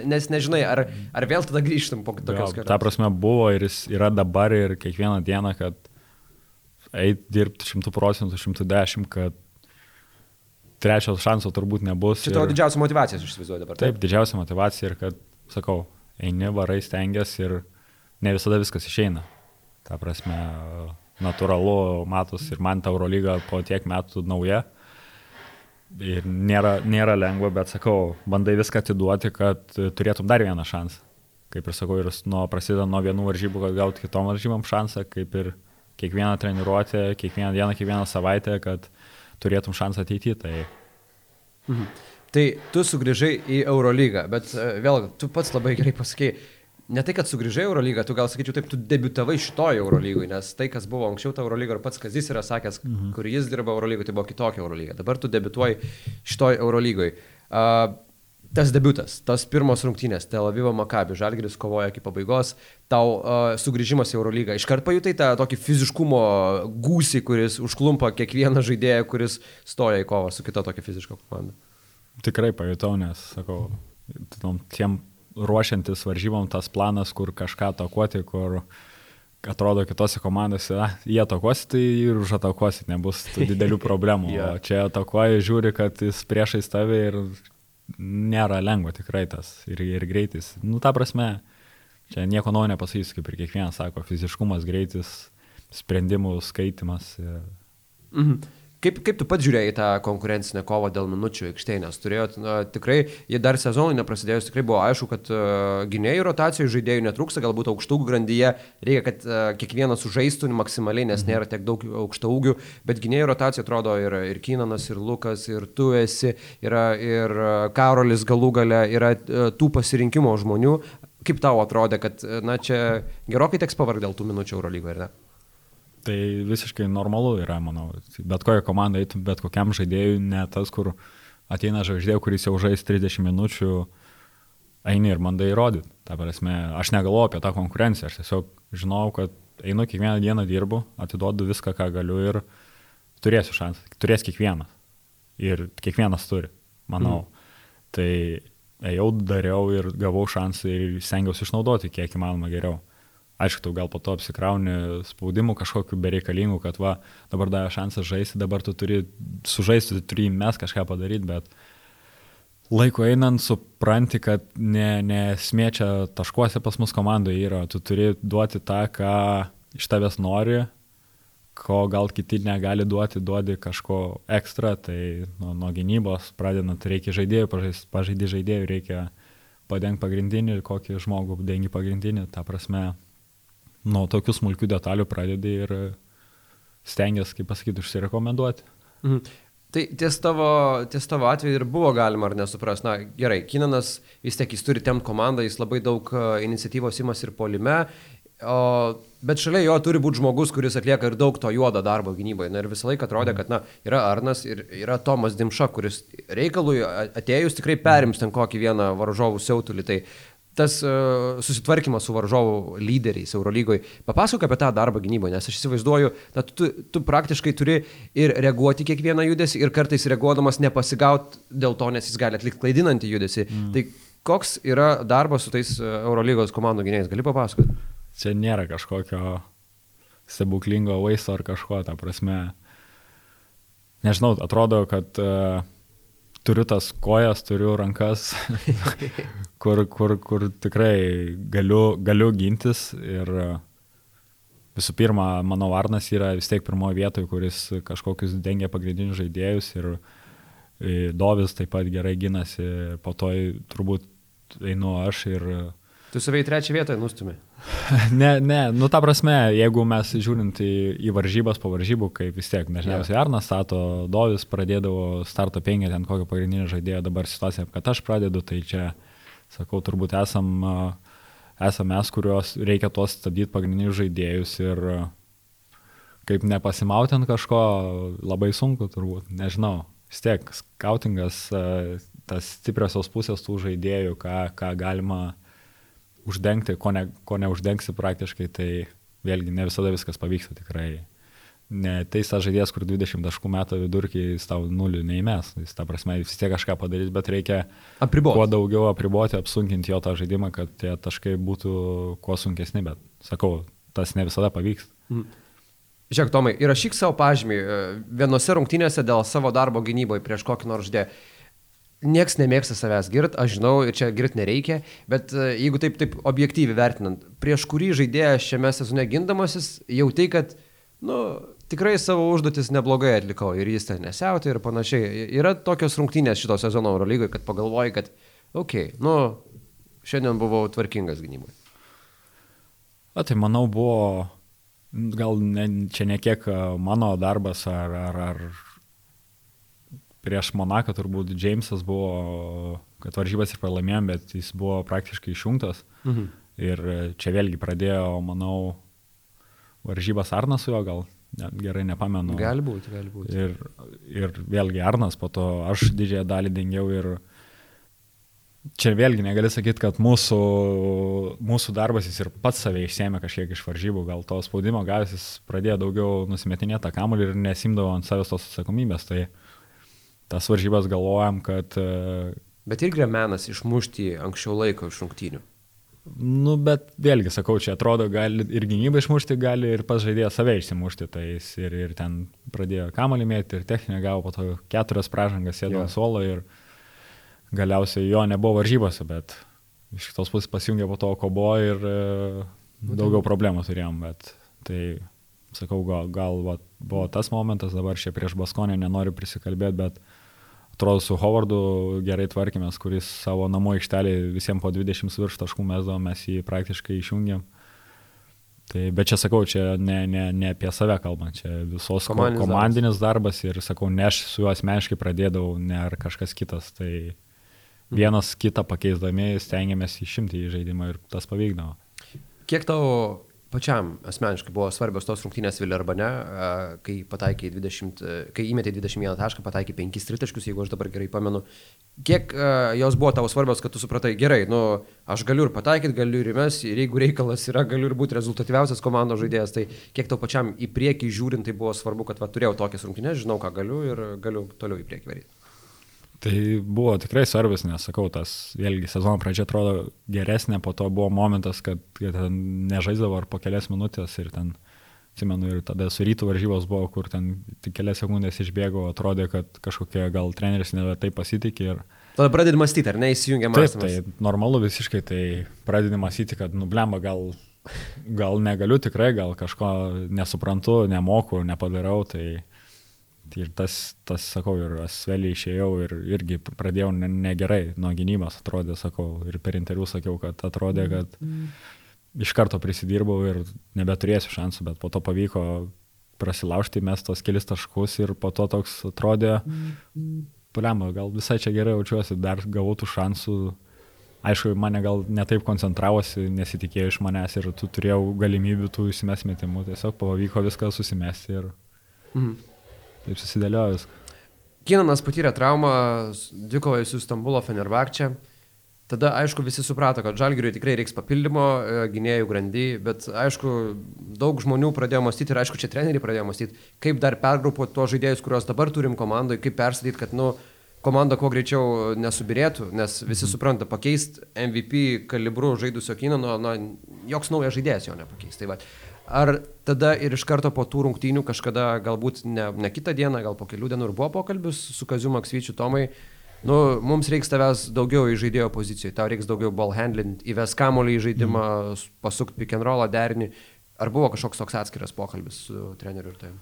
nes nežinai, ar, ar vėl tada grįžtum po tokios kelionės. Ta prasme buvo ir jis yra dabar ir kiekvieną dieną, kad eit dirbti šimtų procentų, šimtų dešimt, kad trečio šanso turbūt nebus. Čia tavo ir... didžiausia motivacija, aš įsivaizduoju dabar. Taip, taip, didžiausia motivacija ir kad, sakau, eini, varai, stengiasi ir ne visada viskas išeina. Ta prasme, natūralu, matos ir man ta Eurolyga po tiek metų nauja. Ir nėra, nėra lengva, bet sakau, bandai viską atiduoti, kad turėtum dar vieną šansą. Kaip ir sakau, ir nuo, prasideda nuo vienų varžybų, kad gauti kitom varžybom šansą, kaip ir kiekvieną treniruotę, kiekvieną dieną, kiekvieną savaitę, kad turėtum šansą ateityje. Tai... Mhm. Tai tu sugrįžai į Eurolygą, bet uh, vėl, tu pats labai gerai pasakėjai, ne tai, kad sugrįžai Eurolygą, tu gal sakyčiau taip, tu debitavai šitoje Eurolygoje, nes tai, kas buvo anksčiau ta Eurolyga ir pats Kazis yra sakęs, mhm. kur jis dirba Eurolygoje, tai buvo kitokia Eurolyga. Dabar tu debituoji šitoje Eurolygoje. Uh, tas debutas, tas pirmos rungtynės, Tel Avivo Makabi, Žalgiris kovoja iki pabaigos, tau uh, sugrįžimas į Eurolygą. Iškart pajutai tą tokį fiziškumo gūsį, kuris užklumpa kiekvieną žaidėją, kuris stoja į kovą su kita tokia fiziška komanda. Tikrai pajutau, nes, sakau, tiem ruošiantis varžybom tas planas, kur kažką atakuoti, kur atrodo kitose komandose, na, jie atakuosi, tai ir užatakuosi, nebus didelių problemų. yeah. O čia atakuoji, žiūri, kad jis priešais tave ir nėra lengva tikrai tas ir, ir greitis. Nu, ta prasme, čia nieko naujo nepasakysiu, kaip ir kiekvienas sako, fiziškumas, greitis, sprendimų skaitimas. Mhm. Kaip, kaip tu pat žiūrėjai tą konkurencinę kovą dėl minučių aikštėje, nes turėjot, na, tikrai, jie dar sezonui neprasidėjus, tikrai buvo aišku, kad uh, gynėjų rotacijų žaidėjų netrūksta, galbūt aukštųjų grandyje, reikia, kad uh, kiekvienas sužaistų maksimaliai, nes mhm. nėra tiek daug aukštaugių, bet gynėjų rotacija atrodo ir, ir Kynanas, ir Lukas, ir tu esi, yra ir uh, Karolis galų gale, yra uh, tų pasirinkimo žmonių. Kaip tau atrodė, kad, na, čia gerokai teks pavargti dėl tų minučių Eurolygoje, ar ne? Tai visiškai normalu yra, manau. Bet kokią komandą eitum, bet kokiam žaidėjui, ne tas, kur ateina žaidėjų, kuris jau žais 30 minučių, eini ir bandai įrodyti. Ta prasme, aš negalvoju apie tą konkurenciją, aš tiesiog žinau, kad einu kiekvieną dieną dirbu, atiduodu viską, ką galiu ir turėsiu šansą. Turės kiekvienas. Ir kiekvienas turi, manau. Mm. Tai ėjau, dariau ir gavau šansą ir stengiausi išnaudoti kiek įmanoma geriau. Aišku, tu gal po to apsikrauni spaudimu kažkokiu bereikalingų, kad va, dabar davė šansą žaisti, dabar tu turi sužaisti, tu turi mes kažką padaryti, bet laiko einant supranti, kad ne, nesmė čia taškuose pas mus komandoje yra, tu turi duoti tą, ką iš tavęs nori, ko gal kiti negali duoti, duodi kažko ekstra, tai nuo, nuo gynybos pradedant reikia žaidėjų, pažaidži žaidėjų, reikia padengti pagrindinį, kokį žmogų dengi pagrindinį, ta prasme nuo tokių smulkių detalių pradedi ir stengiasi, kaip pasakyti, užsirekomenduoti. Mhm. Tai ties tavo, ties tavo atveju ir buvo galima ar nesupras. Na gerai, Kinanas vis tiek jis turi temti komandą, jis labai daug e, iniciatyvos imas ir polime, o, bet šalia jo turi būti žmogus, kuris atlieka ir daug to juodo darbo gynyboje. Na ir visą laiką atrodė, kad na, yra Arnas ir yra Tomas Dimša, kuris reikalui atėjus tikrai perims ten kokį vieną varžovų siautulį. Tai tas uh, susitvarkymas su varžovų lyderiais Eurolygoje. Papasakok apie tą darbą gynyboje, nes aš įsivaizduoju, na, tu, tu praktiškai turi ir reaguoti kiekvieną judesį ir kartais reaguodamas nepasigaut dėl to, nes jis gali atlikti klaidinantį judesį. Mm. Tai koks yra darbas su tais e, Eurolygos komandų gynėjais, gali papasakoti? Čia nėra kažkokio stebuklingo vaisto ar kažko, ta prasme. Nežinau, atrodo, kad uh, turiu tas kojas, turiu rankas, kur, kur, kur tikrai galiu, galiu gintis ir visų pirma, mano Varnas yra vis tiek pirmoje vietoje, kuris kažkokius dengia pagrindinius žaidėjus ir Dovis taip pat gerai ginasi, po to turbūt einu aš ir Tu savai trečią vietą nustumė. ne, ne, nu ta prasme, jeigu mes žiūrint į, į varžybas po varžybų, kaip vis tiek, dažniausiai yeah. Arnas stato, Dovis pradėdavo starto penkę ten kokio pagrindinio žaidėjo, dabar situacija, kad aš pradedu, tai čia, sakau, turbūt esam, esam mes, kuriuos reikia tuos stabdyti pagrindinius žaidėjus ir kaip nepasimauti ant kažko, labai sunku turbūt, nežinau. Vis tiek, skautingas, tas stipriosios pusės tų žaidėjų, ką, ką galima uždengti, ko, ne, ko neuždengsi praktiškai, tai vėlgi ne visada viskas pavyksta tikrai. Ne tai tas žaidėjas, kur 20 taškų metų vidurkį jis tau nulių neįmes, jis tą prasme vis tiek kažką padarys, bet reikia apriboti. kuo daugiau apriboti, apsunkinti jo tą žaidimą, kad tie taškai būtų kuo sunkesni, bet sakau, tas ne visada pavyks. Mhm. Žiūrėk, Tomai, įrašyk savo pažymį e, vienose rungtynėse dėl savo darbo gynyboje prieš kokį nors žaidėją. Niekas nemėgsta savęs girt, aš žinau, ir čia girt nereikia, bet e, jeigu taip, taip objektyviai vertinant, prieš kurį žaidėją šiame sezone gindamasis, jau tai, kad, nu, tikrai savo užduotis neblogai atlikau ir jis ten nesiauti ir panašiai. Yra tokios rungtynės šito sezono Eurolygoje, kad pagalvoji, kad, okei, okay, nu, šiandien buvau tvarkingas gynyboje. O tai manau buvo, gal ne, čia ne kiek mano darbas ar, ar, ar prieš Monaką turbūt Džeimsas buvo, kad varžybas ir pralaimėjom, bet jis buvo praktiškai išjungtas. Mhm. Ir čia vėlgi pradėjo, manau, varžybas Arnas su juo gal, ne, gerai nepamenu. Gali būti, gali būti. Ir, ir vėlgi Arnas, po to aš didžiąją dalį dengiau ir čia vėlgi negali sakyti, kad mūsų, mūsų darbas jis ir pats save išsėmė kažkiek iš varžybų, gal to spaudimo gavęs jis pradėjo daugiau nusimetinėti tą kamuolį ir nesimdavo ant savęs tos atsakomybės. Tai tas varžybas galvojam, kad... E, bet irgi menas išmušti anksčiau laiko iš rungtynių. Nu, bet vėlgi, sakau, čia atrodo, gali ir gynybą išmušti, gali ir pas žaidėją save išsimušti. Tai jis ir, ir ten pradėjo kamalį mėti, ir techninę gavo po to keturias pražangas, sėdo ant suolo ir galiausiai jo nebuvo varžybose, bet iš kitos pusės pasijungė po to kobo ir e, daugiau problemų turėjom. Bet tai, sakau, gal, gal va, buvo tas momentas, dabar čia prieš Baskonę nenoriu prisikalbėti, bet atrodo su Hovardu gerai tvarkėmės, kuris savo namų aikštelį visiems po 20 virš taškų mesdavo, mes jį praktiškai išjungėm. Tai, bet čia sakau, čia ne, ne, ne apie save kalbant, čia visos komandinis, komandinis darbas. darbas ir sakau, ne aš su juo asmeniškai pradėdavau, ne ar kažkas kitas. Tai mhm. vienas kitą pakeisdami stengiamės išimti į žaidimą ir tas pavykdavo. Kiek tavo pačiam asmeniškai buvo svarbios tos rungtynės Vilerbane, kai pataikė 20, kai įmetė 21 tašką, pataikė 5 tritaškius, jeigu aš dabar gerai pamenu. Kiek jos buvo tavo svarbios, kad tu supratai, gerai, nu, aš galiu ir pataikyti, galiu ir mes, ir jeigu reikalas yra, galiu ir būti rezultatyviausias komandos žaidėjas, tai kiek tau pačiam į priekį žiūrint, tai buvo svarbu, kad va, turėjau tokias rungtynės, žinau, ką galiu ir galiu toliau į priekį varyti. Tai buvo tikrai svarbus, nes sakau, tas vėlgi sezono pradžia atrodo geresnė, po to buvo momentas, kad, kad ten nežaisdavo ar po kelias minutės ir ten, atsimenu, ir tada su rytų varžybos buvo, kur ten tik kelias sekundės išbėgo, atrodė, kad kažkokie gal treneris nebe taip pasitikė. Ir... Tada pradedi mąstyti, ar ne, įsijungia mąstymas? Taip, tai normalu visiškai, tai pradedi mąstyti, kad nublemba gal, gal negaliu tikrai, gal kažko nesuprantu, nemoku, nepadarau, tai Ir tas, tas sakau, ir asvelį išėjau ir irgi pradėjau negerai ne nuo gynybos, atrodė, sakau, ir per interviu sakiau, kad atrodė, kad iš karto prisidirbau ir nebeturėsiu šansų, bet po to pavyko prasilaužti, mes tos kelis taškus ir po to toks atrodė, paliamą, gal visai čia gerai jaučiuosi, dar gavau tų šansų. Aišku, mane gal netaip koncentravosi, nesitikėjo iš manęs ir tu turėjau galimybių tų įsimesmetimų, tiesiog pavyko viską susimesti ir... Mhm taip susidėliojo viską. Kinanas patyrė traumą dvikovoje su Stambulo Fenerbakčia. Tada, aišku, visi suprato, kad Žalgiriui tikrai reiks papildymo e, gynėjų grandy, bet, aišku, daug žmonių pradėjo mąstyti ir, aišku, čia treneriai pradėjo mąstyti, kaip dar pergrupuoti tuos žaidėjus, kuriuos dabar turim komandoje, kaip perstatyti, kad, nu, komanda kuo greičiau nesubirėtų, nes visi mhm. supranta, pakeisti MVP kalibrų žaidusio Kinano, na, joks naujas žaidėjas jo nepakeis. Tai va, Ar tada ir iš karto po tų rungtynių kažkada, galbūt ne, ne kitą dieną, gal po kelių dienų ir buvo pokalbis su Kaziu Maksvyčiu Tomai, nu, mums reiks tavęs daugiau į žaidėjo pozicijoje, tau reiks daugiau ball handling, įves kamolį į žaidimą, mm. pasukti pick and rollą derinį. Ar buvo kažkoks toks atskiras pokalbis su treneriu ir tai?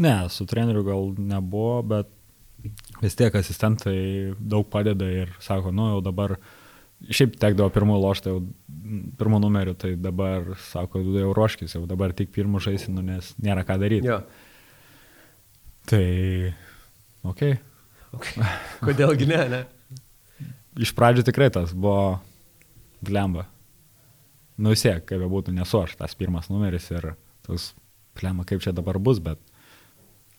Ne, su treneriu gal nebuvo, bet vis tiek asistentai daug padeda ir sako, nu jau dabar Šiaip tekdavo pirmų loštą, jau pirmų numerių, tai dabar, sako, jau ruoškis, jau dabar tik pirmų žaisinu, nes nėra ką daryti. Jo. Tai, okei. Okay. okay. Kodėlgi ne, ne? Iš pradžių tikrai tas buvo glemba. Nu vis tiek, kaip būtų, nesu aš tas pirmas numeris ir tas glemba, kaip čia dabar bus, bet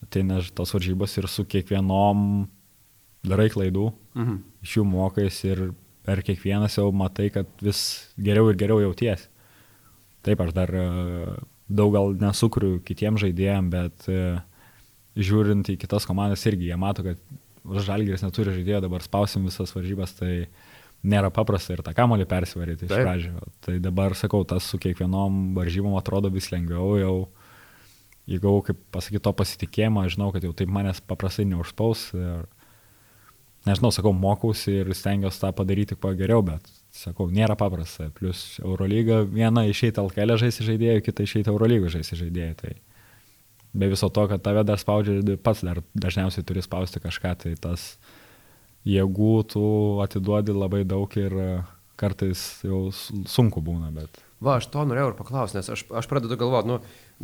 ateina tos varžybos ir su kiekvienom darai klaidų, mhm. iš jų mokais ir per kiekvienas jau matai, kad vis geriau ir geriau jauties. Taip, aš dar e, daug gal nesukuriu kitiem žaidėjim, bet e, žiūrint į kitas komandas irgi, jie mato, kad Žalgiris neturi žaidėjo, dabar spausim visas varžybas, tai nėra paprasta ir tą kamolį persivaryti iš pradžio. Tai dabar, sakau, tas su kiekvienom varžybom atrodo vis lengviau, jau įgau, kaip pasakyti, to pasitikėjimo, žinau, kad jau taip manęs paprastai neužspaus. Ir nežinau, sakau, mokausi ir stengiuosi tą padaryti kuo geriau, bet, sakau, nėra paprasta. Plus Eurolyga, viena išeiti LKL žaisti žaidėjų, kita išeiti Eurolygą žaisti žaidėjų. Tai be viso to, kad tave dar spaudžia, pats dar dažniausiai turi spausti kažką, tai tas jėgų tu atiduodi labai daug ir kartais jau sunku būna, bet Va, aš to norėjau ir paklausti, nes aš, aš pradedu galvoti, nu,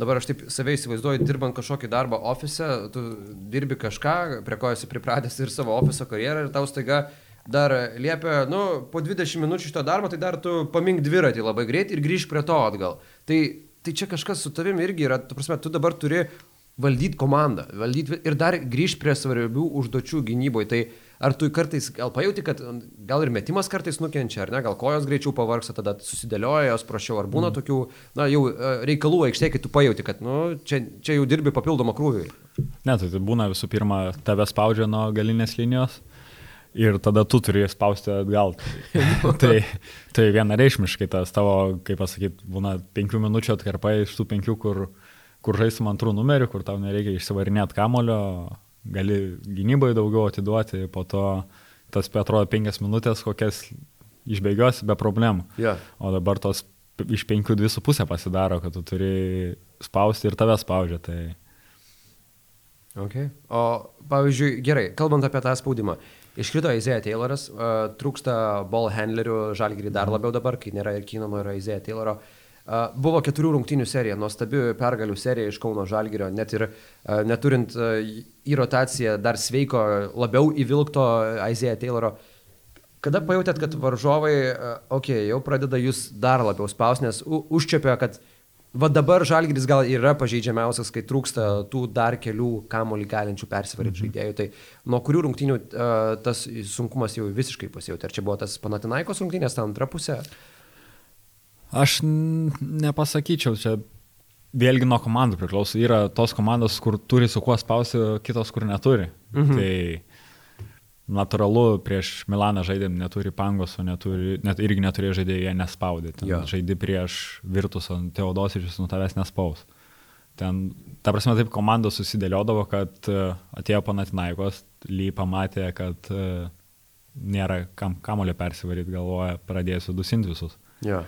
dabar aš taip save įsivaizduoju, dirbant kažkokį darbą ofise, tu dirbi kažką, prie ko esi pripratęs ir savo ofiso karjerą ir tau staiga dar liepia, nu, po 20 minučių šito darbo, tai dar tu pamink dviratį labai greit ir grįž prie to atgal. Tai, tai čia kažkas su tavimi irgi yra, tu prasme, tu dabar turi valdyti komandą, valdyti ir dar grįžti prie svarbių užduočių gynyboje. Tai ar tu kartais gal pajauti, kad gal ir metimas kartais nukenčia, ar ne, gal kojos greičiau pavarksta, tada susidėlioja jos prašiau, ar būna mm. tokių, na, jau e, reikalų aikštėje, kai tu pajauti, kad, nu, čia, čia jau dirbi papildomą krūvį. Ne, tai, tai būna visų pirma, tave spaudžia nuo galinės linijos. Ir tada tu turi spausti atgal. tai, tai vienareišmiškai tas tavo, kaip pasakyti, būna penkių minučių atkarpa iš tų penkių, kur, kur žaisim antrų numerių, kur tau nereikia išsivarinėti kamulio, gali gynybai daugiau atiduoti, po to tas, atrodo, penkias minutės, kokias išbėgios be problemų. Yeah. O dabar tos iš penkių dvi su pusė pasidaro, kad tu turi spausti ir tave spaudžia. Tai... Okay. O pavyzdžiui, gerai, kalbant apie tą spaudimą. Iškrito Izėja Tayloras, uh, trūksta ball handlerių, žalgirį dar labiau dabar, kai nėra ir Kinamo, yra Izėja Tayloro. Uh, Buvo keturių rungtynių serija, nuostabi pergalių serija iš Kauno Žalgirio, net ir neturint į rotaciją dar sveiko, labiau įvilkto Aizėja Tayloro. Kada pajutėt, kad varžovai, okei, okay, jau pradeda jūs dar labiau spaus, nes užčiapė, kad va dabar Žalgiris gal yra pažeidžiamiausias, kai trūksta tų dar kelių kamolį galinčių persivaryti mhm. žaidėjų. Tai nuo kurių rungtynių tas sunkumas jau visiškai pasijutė? Ar čia buvo tas Panatinaikos rungtynės, ta antra pusė? Uh, Aš nepasakyčiau, čia vėlgi nuo komandų priklauso. Yra tos komandos, kur turi su kuo spausti, kitos, kur neturi. Mhm. Tai natūralu, prieš Milaną žaidėm neturi pangos, o neturi, net, irgi neturėjo nespaudė. Ten ja. Žaidži prieš Virtus, o Teodosičius nuo tavęs nespaus. Ten, ta prasme, taip komandos susidėliodavo, kad e, atėjo Panatinaikos, Ly pamatė, kad uh, nėra kam kamulio persivaryti, galvoja, pradėsiu dusinti visus. Ja.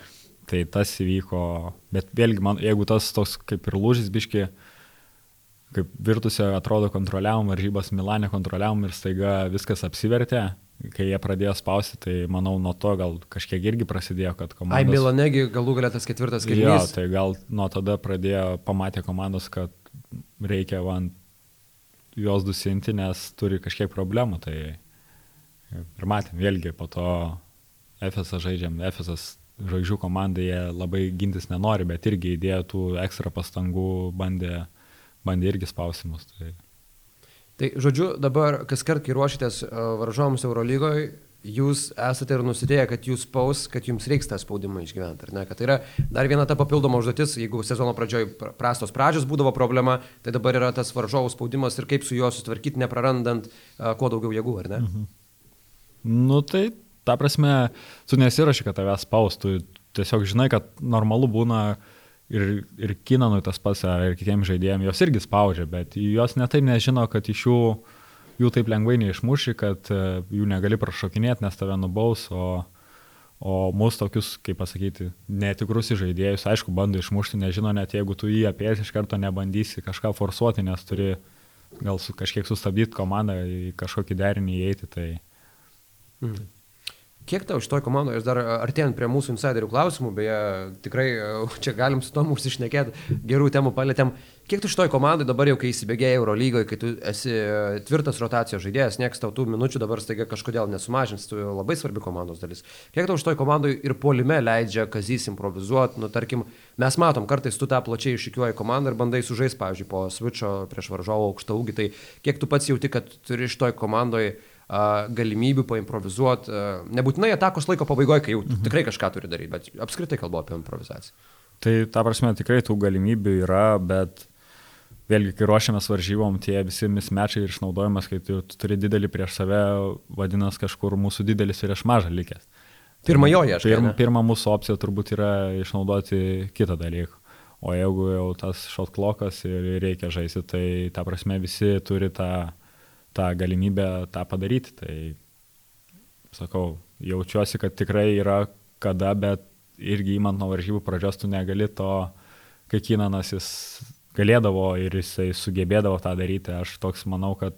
Tai tas įvyko, bet vėlgi, man, jeigu tas toks kaip ir lūžis biški, kaip virtusio atrodo kontroliavom, varžybas Milanė kontroliavom ir staiga viskas apsivertė, kai jie pradėjo spausti, tai manau nuo to gal kažkiek irgi prasidėjo, kad komandos... Ai, Milanegi galų galę tas ketvirtas kėlinys. Jo, tai gal nuo tada pradėjo, pamatė komandos, kad reikia van juos dusinti, nes turi kažkiek problemų. Tai ir matėm, vėlgi po to FSA žaidžiam, FSA žvaigždžių komandai jie labai gintis nenori, bet irgi įdėjo tų ekstra pastangų, bandė, bandė irgi spausimus. Tai... tai žodžiu, dabar kas kart, kai ruošitės e, varžoms Eurolygoje, jūs esate ir nusitėję, kad jūs spaus, kad jums reiks tą spaudimą išgyventi, ar ne? Kad tai yra dar viena ta papildoma užduotis, jeigu sezono pradžioj prastos pradžios būdavo problema, tai dabar yra tas varžovų spaudimas ir kaip su juo sutvarkyti, neprarandant uh, kuo daugiau jėgų, ar ne? Mhm. Nu tai ta prasme, tu nesiraši, kad tavęs spaustų, tiesiog žinai, kad normalu būna ir, ir Kinanui tas pats, ir kitiems žaidėjams, jos irgi spaudžia, bet jos netaip nežino, kad iš jų, jų taip lengvai neišmuši, kad e, jų negali prašokinėti, nes tave nubaus, o, o mūsų tokius, kaip pasakyti, netikrus žaidėjus, aišku, bando išmušti, nežino, net jeigu tu jį apie iš karto nebandysi kažką forsuoti, nes turi gal su, kažkiek sustabdyti komandą, į kažkokį derinį įeiti. Tai... Mhm. Kiek tau šitoj komandoje, dar artėjant prie mūsų insiderių klausimų, beje, tikrai čia galim su tom užsišnekėti, gerų temų palėtėm, kiek tu šitoj komandai dabar jau, kai įsibėgėjai Euro lygoje, kai tu esi e, tvirtas rotacijos žaidėjas, nieks tau tų minučių dabar staiga kažkodėl nesumažins, tu labai svarbi komandos dalis. Kiek tau šitoj komandai ir polime leidžia kazys improvizuoti, nu tarkim, mes matom, kartais tu tą plačiai išikiuoji komandą ir bandai sužaisti, pavyzdžiui, po switcho prieš varžovo aukštą ūgį, tai kiek tu pats jauti, kad turi šitoj komandoje galimybių paimprovizuoti, nebūtinai atakos laiko pabaigoje, kai jau mhm. tikrai kažką turi daryti, bet apskritai kalbu apie improvizaciją. Tai ta prasme tikrai tų galimybių yra, bet vėlgi, kai ruošiamės varžybom, tie visi mismečiai ir išnaudojimas, kai tu, tu turi didelį prieš save, vadinasi kažkur mūsų didelis ir aš mažą likęs. Pirma jo ieškai. Pirma, pirma mūsų opcija turbūt yra išnaudoti kitą dalyką. O jeigu jau tas shot clockas ir reikia žaisti, tai ta prasme visi turi tą tą galimybę tą padaryti. Tai sakau, jaučiuosi, kad tikrai yra kada, bet irgi įmant nuo varžybų pradžios tu negali to, kai Kinanas jis galėdavo ir jisai sugebėdavo tą daryti. Aš toks manau, kad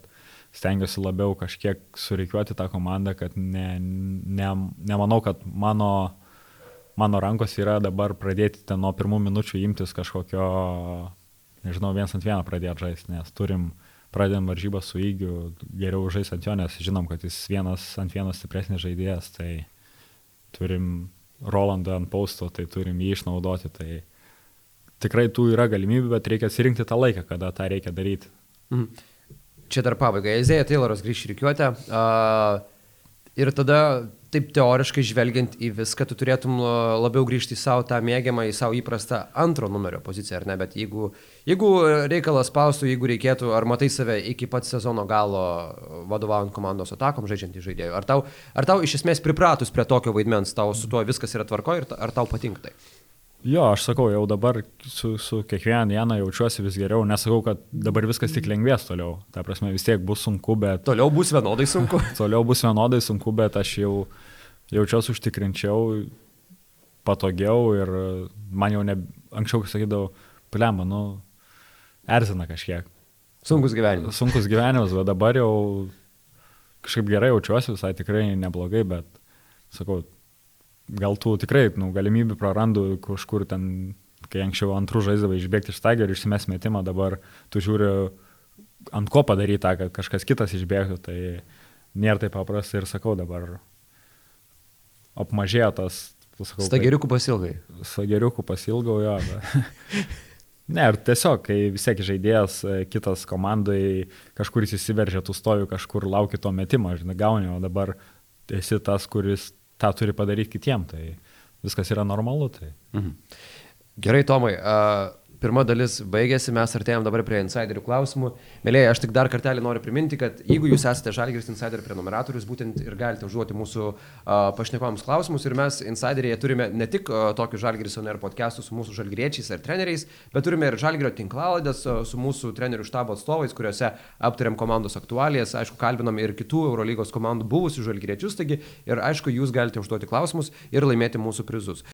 stengiuosi labiau kažkiek sureikiuoti tą komandą, kad ne, ne, nemanau, kad mano, mano rankos yra dabar pradėti ten nuo pirmų minučių imtis kažkokio, nežinau, viens ant vieno pradėti žaisti, nes turim pradedam varžybą su įgiu, geriau žais ant jo, nes žinom, kad jis vienas ant vienas stipresnis žaidėjas, tai turim Rolandą ant pausto, tai turim jį išnaudoti. Tai tikrai tų yra galimybių, bet reikia atsirinkti tą laiką, kada tą reikia daryti. Mhm. Čia dar pabaiga. Ezėja Tayloras grįš į rykiuotę. Uh, ir tada taip teoriškai žvelgiant į viską, tu turėtum labiau grįžti į savo tą mėgiamą, į savo įprastą antro numerio poziciją, ar ne? Bet jeigu, jeigu reikalas spaustų, jeigu reikėtų, ar matai save iki pat sezono galo vadovaujant komandos atakom, žaidžiant į žaidėjų, ar tau, ar tau iš esmės pripratus prie tokio vaidmens, tau su tuo viskas yra tvarko ir ar tau patinka tai? Jo, aš sakau, jau dabar su, su kiekvieną dieną jaučiuosi vis geriau, nesakau, kad dabar viskas tik lengvės toliau. Ta prasme, vis tiek bus sunku, bet... Toliau bus vienodai sunku. toliau bus vienodai sunku, bet aš jau jaučiuosi užtikrinčiau, patogiau ir man jau ne... Anksčiau sakydavau, plemba, nu, erzina kažkiek. Sunkus gyvenimas. Sunkus gyvenimas, bet dabar jau kažkaip gerai jaučiuosi, visai tikrai neblogai, bet sakau, gal tų tikrai nu, galimybių prarandu kažkur ten, kai anksčiau antrų žaisdavai išbėgti iš stagio ir išsimes metimą, dabar tu žiūri ant ko padaryti tą, kad kažkas kitas išbėgtų, tai nėra taip paprasta ir sakau dabar apmažėjo tas, sakau. Stageriukų pasilgai. Stageriukų pasilgau jo. Bet... Ne, ir tiesiog, kai vis tiek žaidėjas kitas komandai kažkur įsiveržia, tu stovi kažkur, lauki to metimo, žinai, gauni, o dabar esi tas, kuris tą turi padaryti kitiem, tai viskas yra normalu. Tai. Mhm. Gerai, Tomai, uh, pirma dalis baigėsi, mes artėjom dabar prie insiderių klausimų. Mėlyje, aš tik dar kartelį noriu priminti, kad jeigu jūs esate Žalgiris Insider prenumeratorius, būtent ir galite užduoti mūsų uh, pašnekovams klausimus ir mes Insiderėje turime ne tik uh, tokius Žalgiris ONR podcastus su mūsų žalgiriečiais ar treneriais, bet turime ir Žalgirio tinklalaidas uh, su mūsų trenerių štabo atstovais, kuriuose aptariam komandos aktualijas, aišku, kalbinam ir kitų Eurolygos komandų buvusių žalgiriečius, taigi ir aišku, jūs galite užduoti klausimus ir laimėti mūsų prizus.